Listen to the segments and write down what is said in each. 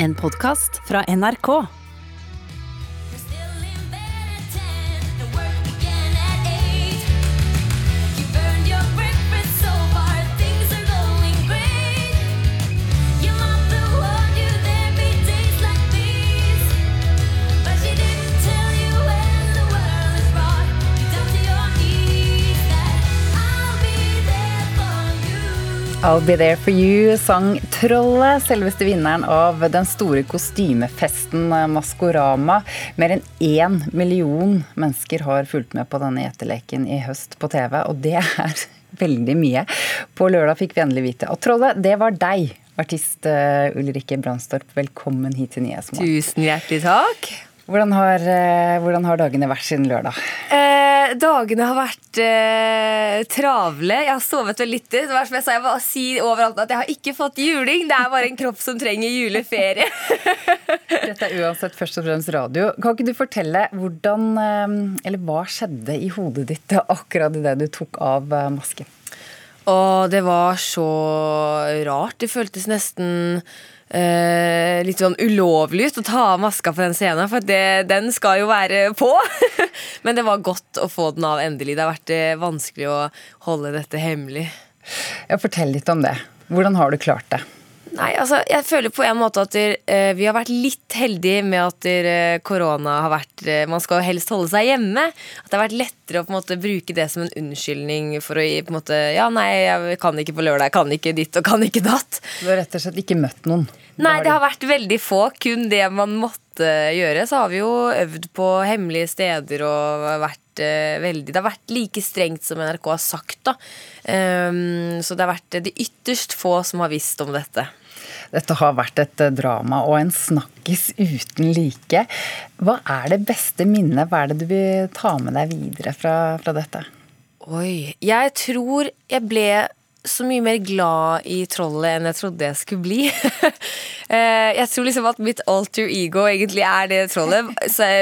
En podkast fra NRK. I'll Be There For You sang Trollet, selveste vinneren av den store kostymefesten eh, Maskorama. Mer enn én million mennesker har fulgt med på denne gjeteleken i høst på TV, og det er veldig mye. På lørdag fikk vi endelig vite at Trollet, det var deg. Artist uh, Ulrikke Brandstorp, velkommen hit til Nyhetsmorgen. Tusen hjertelig takk. Hvordan har, uh, hvordan har dagene vært siden lørdag? Eh, dagene har vært eh, travle. Jeg har sovet vel litt. Det var som jeg sa, jeg bare sier overalt at jeg har ikke fått juling. Det er bare en kropp som trenger juleferie. Dette er uansett først og fremst radio. Kan ikke du fortelle hvordan, eh, eller hva skjedde i hodet ditt akkurat idet du tok av eh, masken? Og det var så rart. Det føltes nesten eh, litt sånn ulovlig ut å ta av maska på den scenen, for det, den skal jo være på. Men det var godt å få den av endelig. Det har vært eh, vanskelig å holde dette hemmelig. Ja, Fortell litt om det. Hvordan har du klart det? Nei, altså, jeg føler på en måte at der, uh, vi har vært litt heldige med at der, uh, korona har vært uh, Man skal jo helst holde seg hjemme. At det har vært lettere å på en måte bruke det som en unnskyldning for å gi på en måte Ja, nei, jeg kan ikke på lørdag, jeg kan ikke ditt og kan ikke datt. Du har rett og slett ikke møtt noen? Nei, det har vært veldig få. Kun det man måtte gjøre. Så har vi jo øvd på hemmelige steder og vært veldig Det har vært like strengt som NRK har sagt, da. Um, så det har vært de ytterst få som har visst om dette. Dette har vært et eh, drama og en snakkis uten like. Hva er det beste minnet? Hva er det du vil ta med deg videre fra, fra dette? Oi. Jeg tror jeg ble så mye mer glad i trollet enn jeg trodde jeg skulle bli. Eh, jeg tror liksom at mitt alter ego egentlig er det trollet.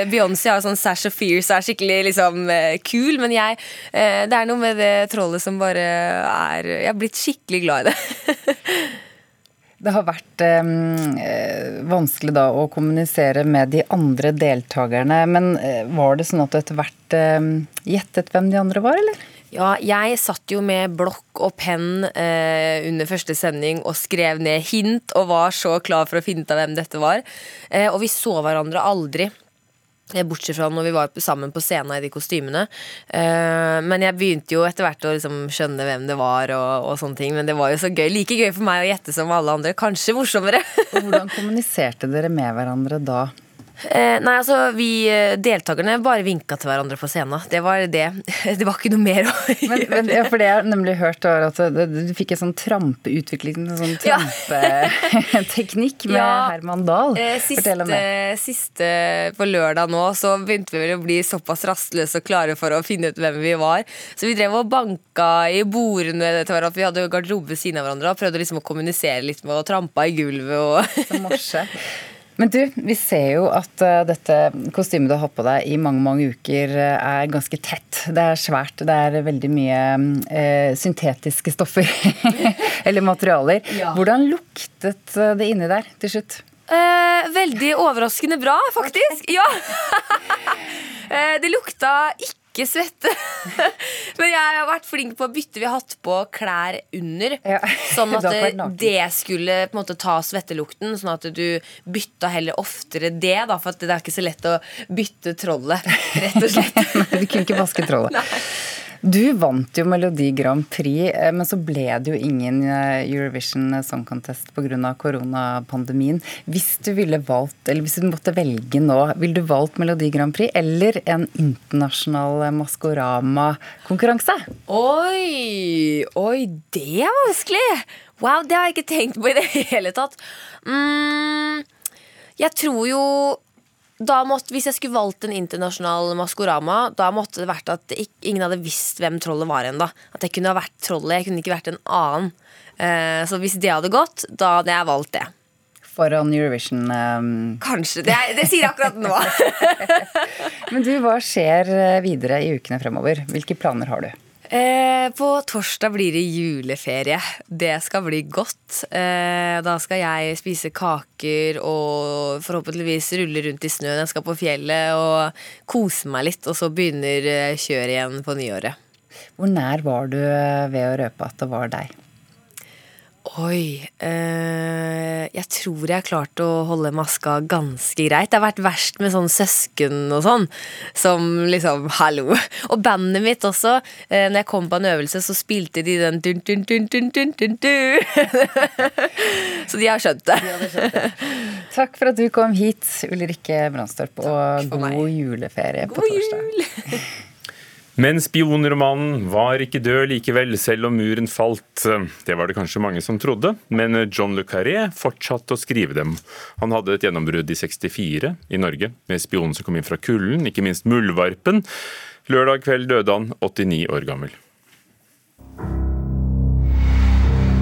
Beyoncé har sånn Sash of Fear, så er skikkelig liksom eh, kul, men jeg Det er noe med det trollet som bare er Jeg har blitt skikkelig glad i det. Det har vært eh, vanskelig da å kommunisere med de andre deltakerne. Men eh, var det sånn at du etter hvert eh, gjettet hvem de andre var, eller? Ja, jeg satt jo med blokk og penn eh, under første sending og skrev ned hint og var så klar for å finne ut av hvem dette var. Eh, og vi så hverandre aldri. Eh, bortsett fra når vi var sammen på scenen i de kostymene. Uh, men jeg begynte jo etter hvert å liksom skjønne hvem det var. Og, og, sånne ting Men det var jo så gøy. Like gøy for meg å gjette som alle andre. Kanskje morsommere. og Hvordan kommuniserte dere med hverandre da? Eh, nei, altså, vi eh, deltakerne bare vinka til hverandre på scenen. Det var det. Det var ikke noe mer å gjøre. Men, men, ja, for det jeg har nemlig hørt, var at du fikk en sånn trampeutvikling, en sånn trampeteknikk med ja. Herman Dahl. Eh, siste, siste, på lørdag nå så begynte vi vel å bli såpass rastløse og klare for å finne ut hvem vi var. Så vi drev og banka i bordene til hverandre. Vi hadde garderobe ved siden av hverandre og prøvde liksom å kommunisere litt med å trampe i gulvet. Og Som morse. Men du, vi ser jo at uh, dette kostymet du har på deg i mange mange uker, uh, er ganske tett. Det er svært. Det er veldig mye eh, syntetiske stoffer. Eller materialer. Ja. Hvordan luktet det inni der til slutt? veldig overraskende bra, faktisk. Okay. Ja. det lukta ikke ikke svette. Men jeg har vært flink på å bytte. Vi har hatt på klær under. Ja. Sånn at det skulle på en måte ta svettelukten. Sånn at du bytta heller oftere det, da, for det er ikke så lett å bytte trollet, rett og slett. Du kunne ikke vaske trollet. Nei. Du vant jo Melodi Grand Prix, eh, men så ble det jo ingen eh, Eurovision Song Contest pga. koronapandemien. Hvis du ville valgt, eller hvis du måtte velge nå, ville du valgt Melodi Grand Prix eller en internasjonal Maskorama-konkurranse? Oi! Oi, det er vanskelig! Wow, det har jeg ikke tenkt på i det hele tatt. Mm, jeg tror jo måtte, Hvis jeg skulle valgt en internasjonal Maskorama, da måtte det vært at ingen hadde visst hvem trollet var ennå. At jeg kunne ha vært trollet, jeg kunne ikke vært en annen. Uh, så hvis det hadde gått, da hadde jeg valgt det. Foran Eurovision? Um... Kanskje. Det, det sier jeg akkurat nå. Men du, hva skjer eh, videre i ukene fremover? Hvilke planer har du? Eh, på torsdag blir det juleferie. Det skal bli godt. Eh, da skal jeg spise kaker og forhåpentligvis rulle rundt i snøen. Jeg skal på fjellet og kose meg litt, og så begynner eh, kjøret igjen på nyåret. Hvor nær var du ved å røpe at det var deg? Oi øh, Jeg tror jeg har klart å holde maska ganske greit. Det har vært verst med sånn søsken og sånn. Som liksom Hallo. Og bandet mitt også. Øh, når jeg kom på en øvelse, så spilte de den dun, dun, dun, dun, dun, dun, dun. Så de har skjønt det. De skjønt det. Takk for at du kom hit, Ulrikke Brandstorp, og god juleferie god på torsdag. Jul. Men spionromanen var ikke død likevel, selv om muren falt. Det var det kanskje mange som trodde, men John le Carré fortsatte å skrive dem. Han hadde et gjennombrudd i 64 i Norge, med spionen som kom inn fra kulden, ikke minst Muldvarpen. Lørdag kveld døde han, 89 år gammel.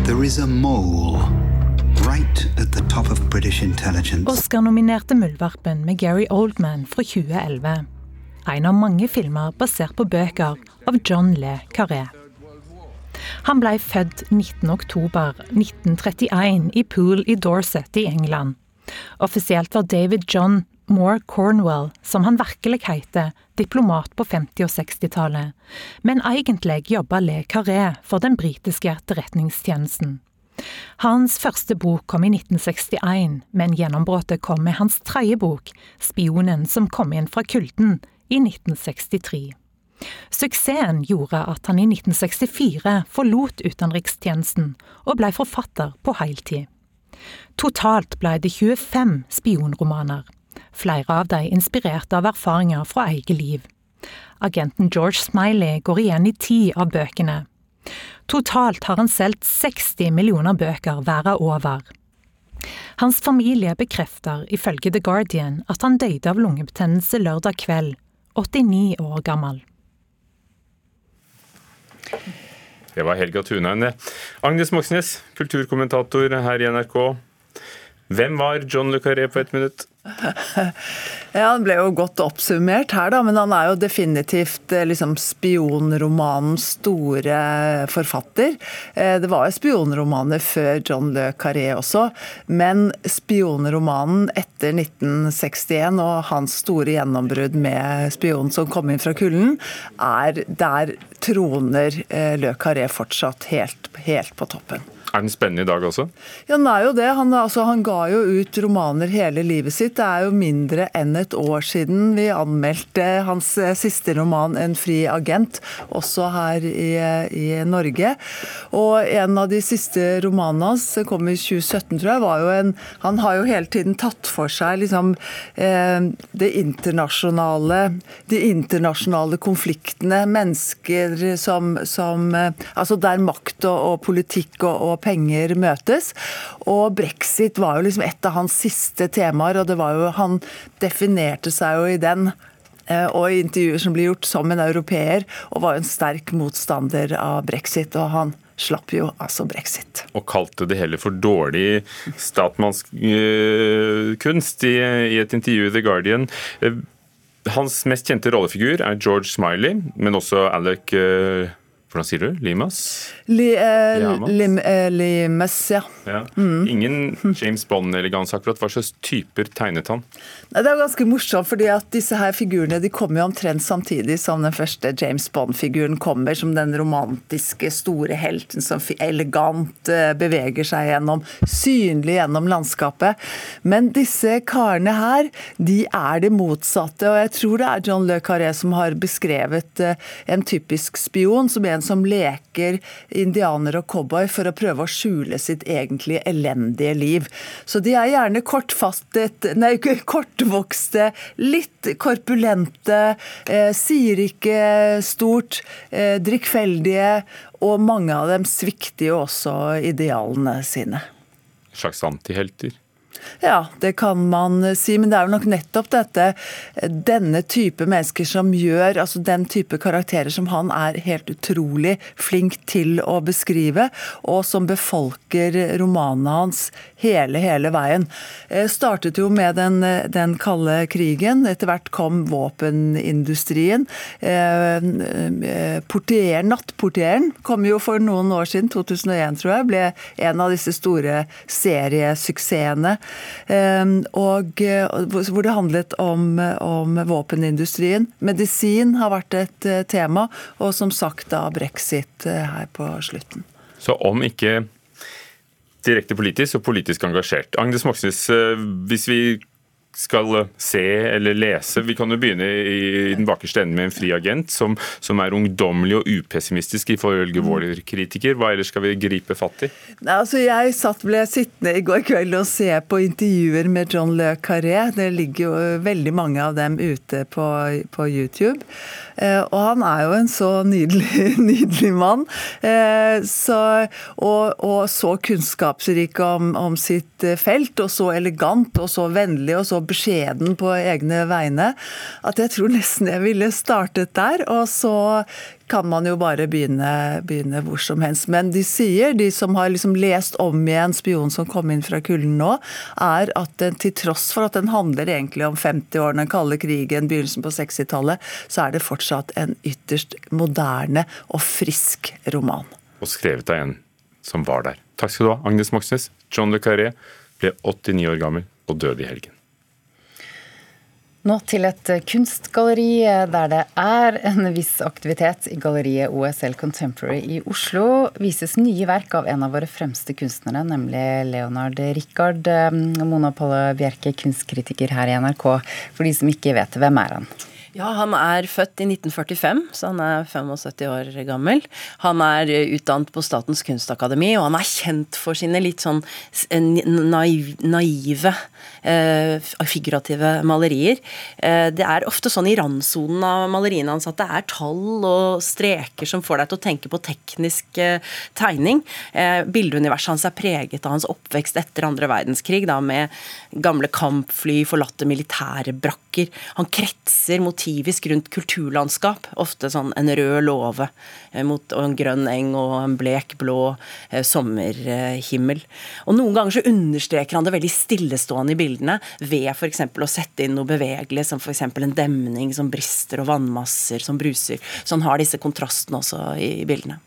There is a mole right at the top of British intelligence. Oscar-nominerte Muldvarpen med Gary Oldman fra 2011 en av mange filmer basert på bøker av John Le Carré. Han ble født 19.10.1931 i Pool i Dorset i England. Offisielt var David John Moore Cornwell, som han virkelig heter, diplomat på 50- og 60-tallet, men egentlig jobba Le Carré for den britiske etterretningstjenesten. Hans første bok kom i 1961, men gjennombruddet kom med hans tredje bok, 'Spionen som kom inn fra kulden', i 1963. Suksessen gjorde at han i 1964 forlot utenrikstjenesten og ble forfatter på heltid. Totalt ble det 25 spionromaner, flere av dem inspirert av erfaringer fra eget liv. Agenten George Smiley går igjen i ti av bøkene. Totalt har han solgt 60 millioner bøker verden over. Hans familie bekrefter ifølge The Guardian at han døde av lungebetennelse lørdag kveld, 89 år gammel. Det var Helga Tunheim, det. Agnes Moxnes, kulturkommentator her i NRK. Hvem var John Le Carré på ett minutt? Ja, Han ble jo godt oppsummert her, da, men han er jo definitivt eh, liksom, spionromanens store forfatter. Eh, det var jo spionromaner før John Le Carré også, men spionromanen etter 1961 og hans store gjennombrudd med 'Spionen som kom inn fra kulden', er der troner eh, Le Carré fortsatt helt, helt på toppen. Er den spennende i dag også? Ja, den er jo det. Han, altså, han, ga jo ut romaner hele livet sitt. Det er jo mindre enn et år siden vi anmeldte hans eh, siste roman 'En fri agent', også her i, i Norge. Og en av de siste romanene hans, kom i 2017, tror jeg, var jo en Han har jo hele tiden tatt for seg liksom eh, det internasjonale De internasjonale konfliktene, mennesker som, som eh, Altså der makt og, og politikk og, og penger møtes. Og brexit var jo liksom et av hans siste temaer, og det var jo, han definerte seg jo i den eh, og i intervjuer som blir gjort som en europeer, og var en sterk motstander av brexit. og han slapp jo altså brexit. Og kalte det heller for dårlig statsmannskunst i, i et intervju i The Guardian. Eh, hans mest kjente rollefigur er George Smiley, men også Alec uh, hvordan sier du? Limas? Li, eh, lim, eh, limes, ja. Ja. Mm. Ingen James Bond-elegans akkurat. Hva slags typer tegnet han? Det er ganske morsomt, fordi at disse her figurene de kommer jo omtrent samtidig som den første James Bond-figuren kommer, som den romantiske, store helten som elegant eh, beveger seg gjennom, synlig gjennom landskapet. Men disse karene her, de er det motsatte. Og jeg tror det er John Le Carré som har beskrevet eh, en typisk spion som en som leker indianer og cowboy for å prøve å skjule sitt egentlig elendige liv. Så de er gjerne kortfastet, nei, kortvokste, litt korpulente, eh, sier ikke stort, eh, drikkfeldige, og mange av dem svikter jo også idealene sine. Slags antihelter? Ja, det kan man si, men det er jo nok nettopp dette denne type mennesker som gjør altså den type karakterer som han er helt utrolig flink til å beskrive, og som befolker romanene hans hele, hele veien. Eh, startet jo med den, den kalde krigen. Etter hvert kom våpenindustrien. Eh, eh, portieren, Nattportieren kom jo for noen år siden, 2001 tror jeg, ble en av disse store seriesuksessene. Ehm, og hvor det handlet om, om våpenindustrien. Medisin har vært et eh, tema, og som sagt da brexit eh, her på slutten. Så om ikke direkte politisk og politisk engasjert. Agnes Moxnes, eh, hvis vi skal se eller lese. Vi kan jo begynne i, den bakerste enden med en fri agent som, som er ungdommelig og upessimistisk ifølge mm. vår kritiker. Hva ellers skal vi gripe fatt i? Altså, jeg satt, ble sittende i går kveld og se på intervjuer med John Le Carré. Det ligger jo veldig mange av dem ute på, på YouTube. Eh, og han er jo en så nydelig, nydelig mann. Eh, så, og, og, så kunnskapsrik om, om sitt felt, og så elegant og så vennlig og så beskjeden på egne vegne at jeg tror nesten jeg ville startet der. Og så kan man jo bare begynne, begynne hvor som helst. Men de sier, de som har liksom lest om igjen 'Spion som kom inn fra kulden' nå, er at den, til tross for at den handler egentlig om 50-årene, den kalde krigen, begynnelsen på 60-tallet, så er det fortsatt en ytterst moderne og frisk roman. Og skrevet av en som var der. Takk skal du ha, Agnes Moxnes. John Le Carré ble 89 år gammel og døde i helgen. Nå til et kunstgalleri der det er en viss aktivitet. I galleriet OSL Contemporary i Oslo vises nye verk av en av våre fremste kunstnere, nemlig Leonard Rikard. Mona Palle Bjerke, kunstkritiker her i NRK. For de som ikke vet hvem er han? Ja, han er født i 1945, så han er 75 år gammel. Han er eh, utdannet på Statens kunstakademi, og han er kjent for sine litt sånn naiv, naive, eh, figurative malerier. Eh, det er ofte sånn i randsonen av maleriene hans at det er tall og streker som får deg til å tenke på teknisk eh, tegning. Eh, bildeuniverset hans er preget av hans oppvekst etter andre verdenskrig, da med gamle kampfly, forlatte militære brakker. Han kretser mot motivisk rundt kulturlandskap. Ofte sånn en rød låve eh, mot en grønn eng og en blek blå eh, sommerhimmel. Og Noen ganger så understreker han det veldig stillestående i bildene ved f.eks. å sette inn noe bevegelig, som f.eks. en demning som brister og vannmasser som bruser. Så han har disse kontrastene også i bildene.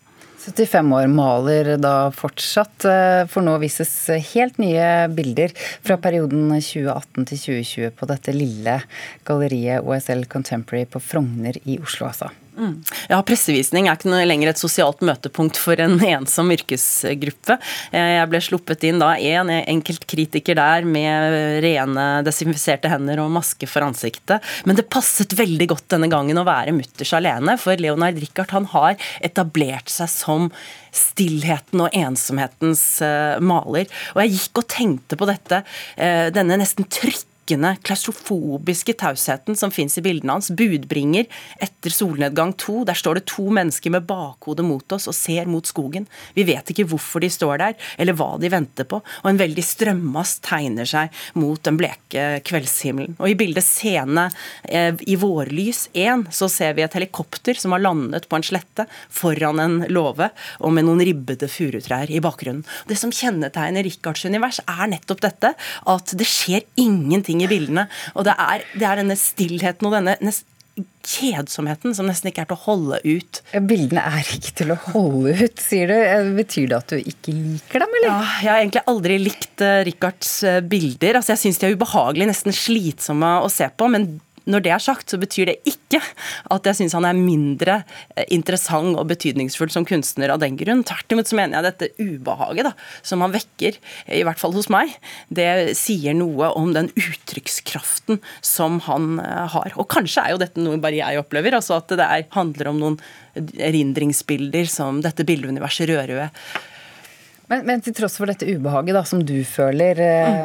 75 år maler da fortsatt, eh, for nå vises helt nye bilder fra perioden 2018 til 2020 på dette lille galleriet OSL Contemporary på Frogner i Oslo, altså. Mm. Ja, Pressevisning er ikke noe lenger et sosialt møtepunkt for en ensom yrkesgruppe. Eh, jeg ble sluppet inn da en enkelt kritiker der med rene desinfiserte hender og maske for ansiktet. Men det passet veldig godt denne gangen å være mutters alene, for Leonard Richard han har etablert seg som stillheten og ensomhetens eh, maler. Og jeg gikk og tenkte på dette, eh, denne nesten trykk trykkende, klaustrofobiske tausheten som fins i bildene hans. Budbringer etter solnedgang to. Der står det to mennesker med bakhodet mot oss og ser mot skogen. Vi vet ikke hvorfor de står der, eller hva de venter på. Og en veldig strømmast tegner seg mot den bleke kveldshimmelen. Og i bildet Scene eh, i vårlys 1 så ser vi et helikopter som har landet på en slette foran en låve, og med noen ribbede furutrær i bakgrunnen. Det som kjennetegner Richards univers, er nettopp dette, at det skjer ingenting ting i bildene. Og det er, det er denne stillheten og denne kjedsomheten som nesten ikke er til å holde ut. Bildene er ikke til å holde ut, sier du. Betyr det at du ikke liker dem, eller? Ja, jeg har egentlig aldri likt uh, Richards uh, bilder. Altså, jeg syns de er ubehagelige, nesten slitsomme å se på. Men når det er sagt, så betyr det ikke at jeg syns han er mindre eh, interessant og betydningsfull som kunstner av den grunn. Tvert imot så mener jeg dette ubehaget da, som han vekker, i hvert fall hos meg, det sier noe om den uttrykkskraften som han eh, har. Og kanskje er jo dette noe bare jeg opplever, altså at det er, handler om noen erindringsbilder som dette bildeuniverset rører ved men, men, til tross for dette ubehaget da, som du føler,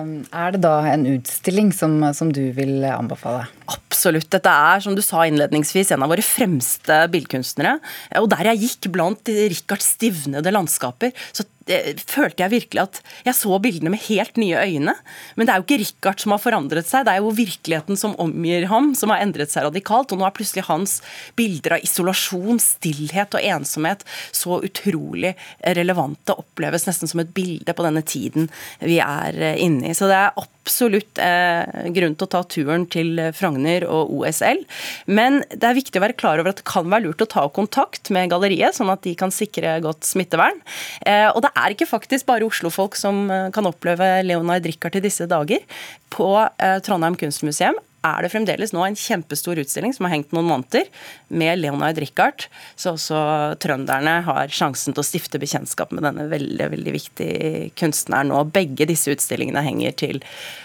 mm. er det da en utstilling som, som, du vil anbefale? Absolutt. Dette er, som du sa innledningsvis, en av våre fremste billedkunstnere. Og der jeg gikk blant Rikards stivnede landskaper, så det, følte jeg virkelig at jeg så bildene med helt nye øyne. Men det er jo ikke Richard som har forandret seg, det er jo virkeligheten som omgir ham, som har endret seg radikalt. Og nå er plutselig hans bilder av isolasjon, stillhet og ensomhet så utrolig relevante, oppleves nesten som et bilde på denne tiden vi er inne i. Så det er absolutt eh, grunn til å ta turen til Frogner og OSL. Men det er viktig å være klar over at det kan være lurt å ta kontakt med galleriet, sånn at de kan sikre godt smittevern. Eh, og det er ikke faktisk bare Oslo-folk som eh, kan oppleve Leonard Richard i disse dager. På eh, Trondheim kunstmuseum er det fremdeles nå en kjempestor utstilling som har hengt noen måneder, med Leonard Richard, så også trønderne har sjansen til å stifte bekjentskap med denne veldig veldig viktige kunstneren. Og begge disse utstillingene henger til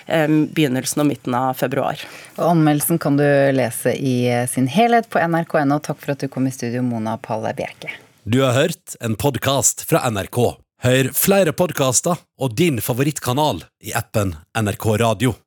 um, begynnelsen og midten av februar. Og Anmeldelsen kan du lese i sin helhet på nrk.no. Takk for at du kom i studio, Mona Palle Bjerke. Du har hørt en podkast fra NRK. Hør flere podkaster og din favorittkanal i appen NRK Radio.